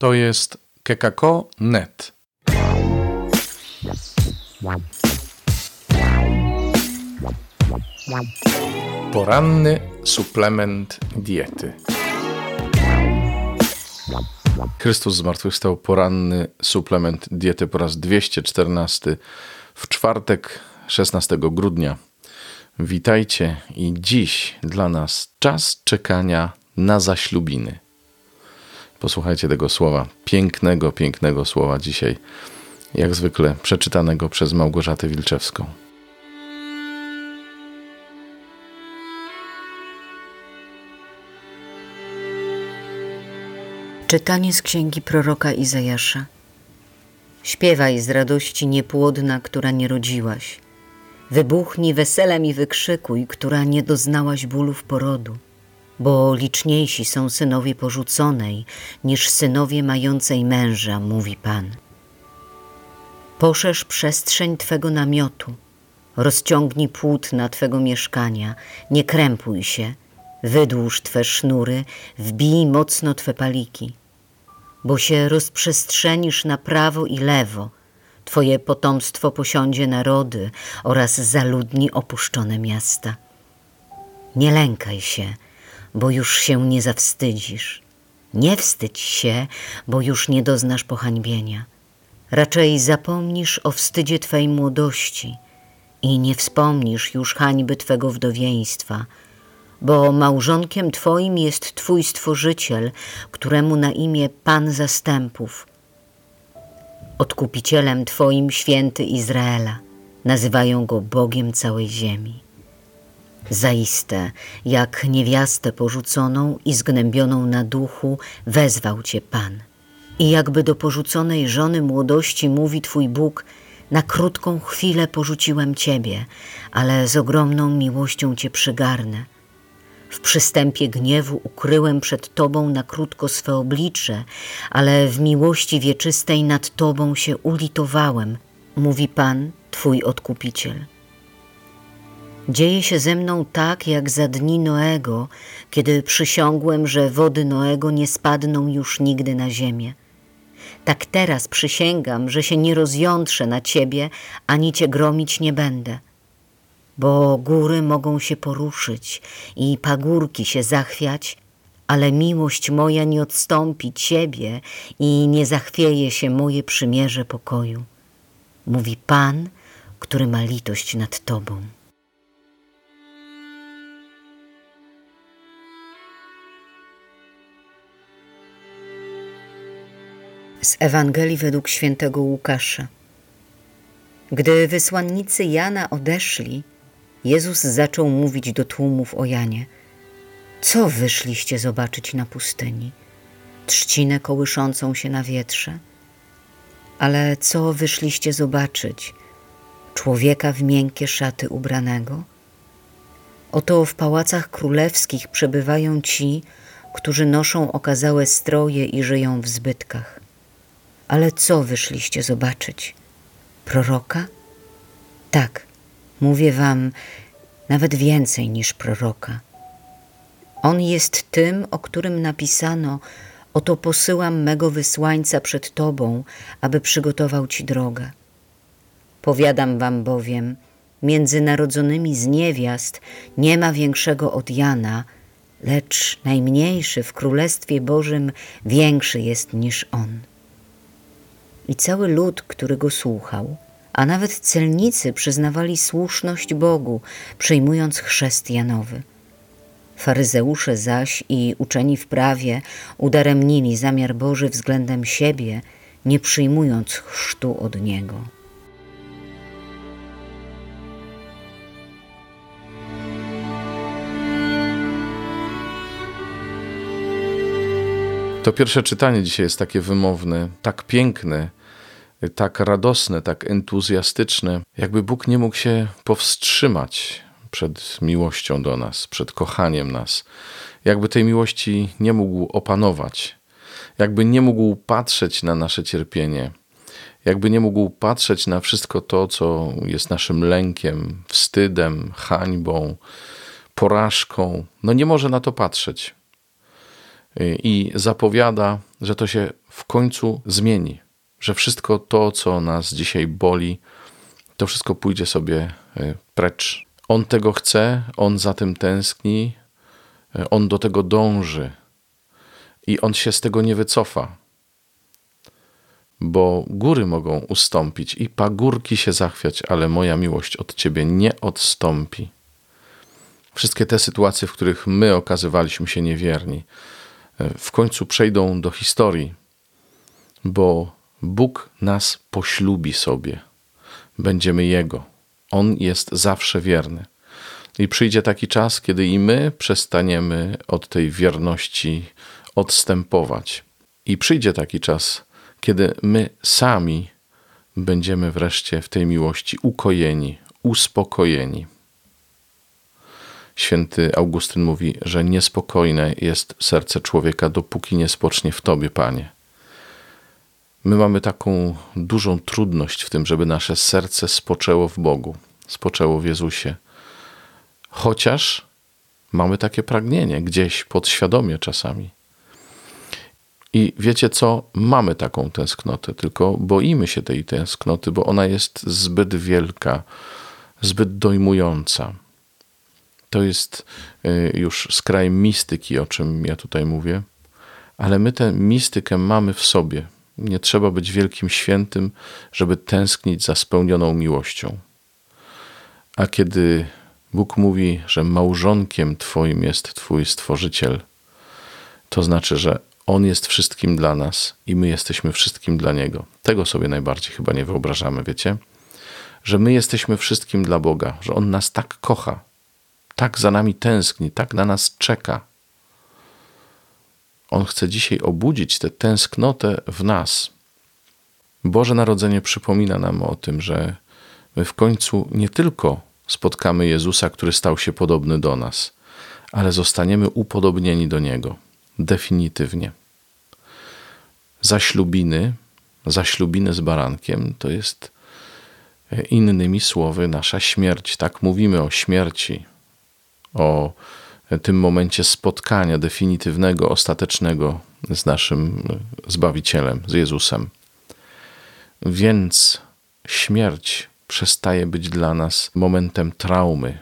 To jest kekako.net. Poranny suplement diety. Chrystus zmartwychwstał, poranny suplement diety po raz 214 w czwartek 16 grudnia. Witajcie i dziś dla nas czas czekania na zaślubiny. Posłuchajcie tego słowa, pięknego, pięknego słowa dzisiaj, jak zwykle przeczytanego przez Małgorzatę Wilczewską. Czytanie z księgi proroka Izajasza. Śpiewaj z radości niepłodna, która nie rodziłaś. Wybuchnij weselem i wykrzykuj, która nie doznałaś bólów porodu bo liczniejsi są synowie porzuconej niż synowie mającej męża, mówi Pan. Poszerz przestrzeń Twego namiotu, rozciągnij płótna Twego mieszkania, nie krępuj się, wydłuż Twe sznury, wbij mocno Twe paliki, bo się rozprzestrzenisz na prawo i lewo, Twoje potomstwo posiądzie narody oraz zaludni opuszczone miasta. Nie lękaj się, bo już się nie zawstydzisz. Nie wstydź się, bo już nie doznasz pohańbienia. Raczej zapomnisz o wstydzie Twej młodości i nie wspomnisz już hańby Twego wdowieństwa, bo małżonkiem Twoim jest Twój Stworzyciel, któremu na imię Pan Zastępów. Odkupicielem Twoim święty Izraela, nazywają Go Bogiem całej ziemi. Zaiste, jak niewiastę porzuconą i zgnębioną na duchu, wezwał cię Pan. I jakby do porzuconej żony młodości mówi Twój Bóg, na krótką chwilę porzuciłem Ciebie, ale z ogromną miłością Cię przygarnę. W przystępie gniewu ukryłem przed Tobą na krótko swe oblicze, ale w miłości wieczystej nad Tobą się ulitowałem, mówi Pan, Twój Odkupiciel. Dzieje się ze mną tak, jak za dni Noego, kiedy przysiągłem, że wody Noego nie spadną już nigdy na ziemię. Tak teraz przysięgam, że się nie rozjątrzę na ciebie, ani cię gromić nie będę. Bo góry mogą się poruszyć i pagórki się zachwiać, ale miłość moja nie odstąpi ciebie i nie zachwieje się moje przymierze pokoju. Mówi Pan, który ma litość nad tobą. Z Ewangelii według świętego Łukasza. Gdy wysłannicy Jana odeszli, Jezus zaczął mówić do tłumów o Janie. Co wyszliście zobaczyć na pustyni? Trzcinę kołyszącą się na wietrze? Ale co wyszliście zobaczyć? Człowieka w miękkie szaty ubranego? Oto w pałacach królewskich przebywają ci, którzy noszą okazałe stroje i żyją w zbytkach. Ale co wyszliście zobaczyć? Proroka? Tak, mówię wam, nawet więcej niż proroka. On jest tym, o którym napisano: Oto posyłam mego wysłańca przed tobą, aby przygotował ci drogę. Powiadam wam bowiem, między narodzonymi z niewiast nie ma większego od Jana, lecz najmniejszy w Królestwie Bożym większy jest niż on i cały lud, który go słuchał, a nawet celnicy przyznawali słuszność Bogu, przyjmując chrzest Janowy. Faryzeusze zaś i uczeni w prawie udaremnili zamiar Boży względem siebie, nie przyjmując chrztu od Niego. To pierwsze czytanie dzisiaj jest takie wymowne, tak piękne, tak radosne, tak entuzjastyczne, jakby Bóg nie mógł się powstrzymać przed miłością do nas, przed kochaniem nas, jakby tej miłości nie mógł opanować, jakby nie mógł patrzeć na nasze cierpienie, jakby nie mógł patrzeć na wszystko to, co jest naszym lękiem, wstydem, hańbą, porażką. No nie może na to patrzeć. i zapowiada, że to się w końcu zmieni, że wszystko to, co nas dzisiaj boli, to wszystko pójdzie sobie precz. On tego chce, on za tym tęskni, on do tego dąży i on się z tego nie wycofa bo góry mogą ustąpić i pagórki się zachwiać, ale moja miłość od Ciebie nie odstąpi. Wszystkie te sytuacje, w których my okazywaliśmy się niewierni, e, w końcu przejdą do historii, bo Bóg nas poślubi sobie. Będziemy Jego. On jest zawsze wierny. I przyjdzie taki czas, kiedy i my przestaniemy od tej wierności odstępować. I przyjdzie taki czas, kiedy my sami będziemy wreszcie w tej miłości ukojeni, uspokojeni. Święty Augustyn mówi, że niespokojne jest serce człowieka, dopóki nie spocznie w Tobie, Panie. My mamy taką dużą trudność w tym, żeby nasze serce spoczęło w Bogu, spoczęło w Jezusie. Chociaż mamy takie pragnienie gdzieś podświadomie czasami. I wiecie co? Mamy taką tęsknotę, tylko boimy się tej tęsknoty, bo ona jest zbyt wielka, zbyt dojmująca. To jest y, już skraj mistyki, o czym ja tutaj mówię, ale my tę mistykę mamy w sobie. Nie trzeba być wielkim świętym, żeby tęsknić za spełnioną miłością. A kiedy Bóg mówi, że małżonkiem Twoim jest Twój stworzyciel, to znaczy, że on jest wszystkim dla nas i my jesteśmy wszystkim dla Niego. Tego sobie najbardziej chyba nie wyobrażamy, wiecie? Że my jesteśmy wszystkim dla Boga, że On nas tak kocha, tak za nami tęskni, tak na nas czeka. On chce dzisiaj obudzić tę tęsknotę w nas. Boże Narodzenie przypomina nam o tym, że my w końcu nie tylko spotkamy Jezusa, który stał się podobny do nas, ale zostaniemy upodobnieni do Niego definitywnie. Zaślubiny, zaślubiny z barankiem to jest e, innymi słowy nasza śmierć. Tak mówimy o śmierci, o tym momencie spotkania definitywnego, ostatecznego z naszym Zbawicielem, z Jezusem. Więc śmierć przestaje być dla nas momentem traumy.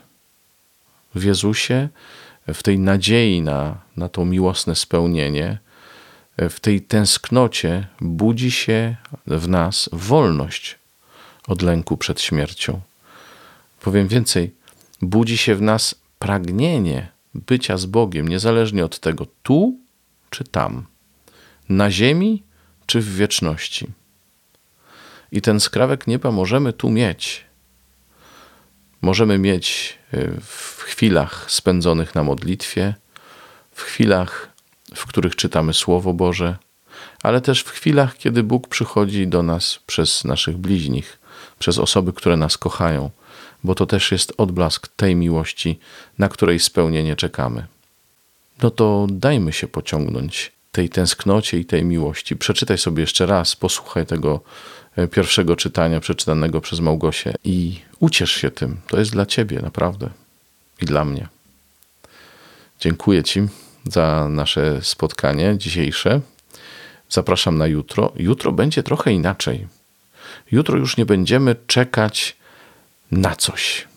W Jezusie w tej nadziei na, na to miłosne spełnienie, w tej tęsknocie budzi się w nas wolność od lęku przed śmiercią. Powiem więcej, budzi się w nas pragnienie bycia z Bogiem, niezależnie od tego tu czy tam, na ziemi czy w wieczności. I ten skrawek nieba możemy tu mieć. Możemy mieć y, w chwilach spędzonych na modlitwie, w chwilach, w których czytamy Słowo Boże, ale też w chwilach, kiedy Bóg przychodzi do nas przez naszych bliźnich, przez osoby, które nas kochają, bo to też jest odblask tej miłości, na której spełnienie czekamy. No to dajmy się pociągnąć tej tęsknocie i tej miłości. Przeczytaj sobie jeszcze raz, posłuchaj tego e, pierwszego czytania przeczytanego przez Małgosię i uciesz się tym. To jest dla ciebie, naprawdę i dla mnie. Dziękuję Ci za nasze spotkanie dzisiejsze. Zapraszam na jutro. Jutro będzie trochę inaczej. Jutro już nie będziemy czekać na coś,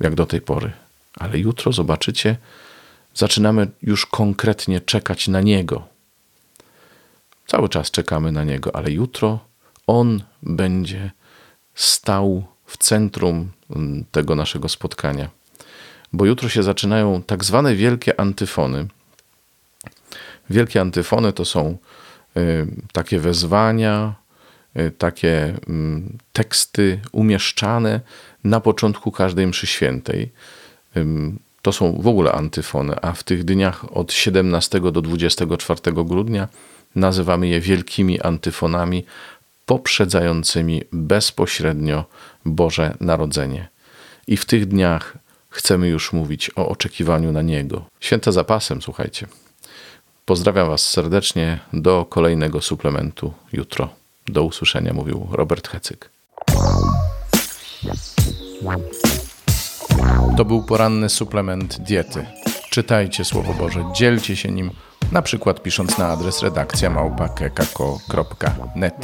jak do tej pory, ale jutro zobaczycie, zaczynamy już konkretnie czekać na Niego. Cały czas czekamy na Niego, ale jutro On będzie stał w centrum mm, tego naszego spotkania bo jutro się zaczynają tak zwane wielkie antyfony. Wielkie antyfony to są y, takie wezwania, takie mm, teksty umieszczane na początku każdej mszy świętej. To są w ogóle antyfony, a w tych dniach od 17 do 24 grudnia nazywamy je wielkimi antyfonami poprzedzającymi bezpośrednio Boże Narodzenie. I w tych dniach chcemy już mówić o oczekiwaniu na Niego. Święte zapasem, słuchajcie. Pozdrawiam Was serdecznie do kolejnego suplementu jutro. Do usłyszenia, mówił Robert Hecyk. To był poranny suplement diety. Czytajcie Słowo Boże, dzielcie się nim, na przykład pisząc na adres redakcja małpa.kekako.net.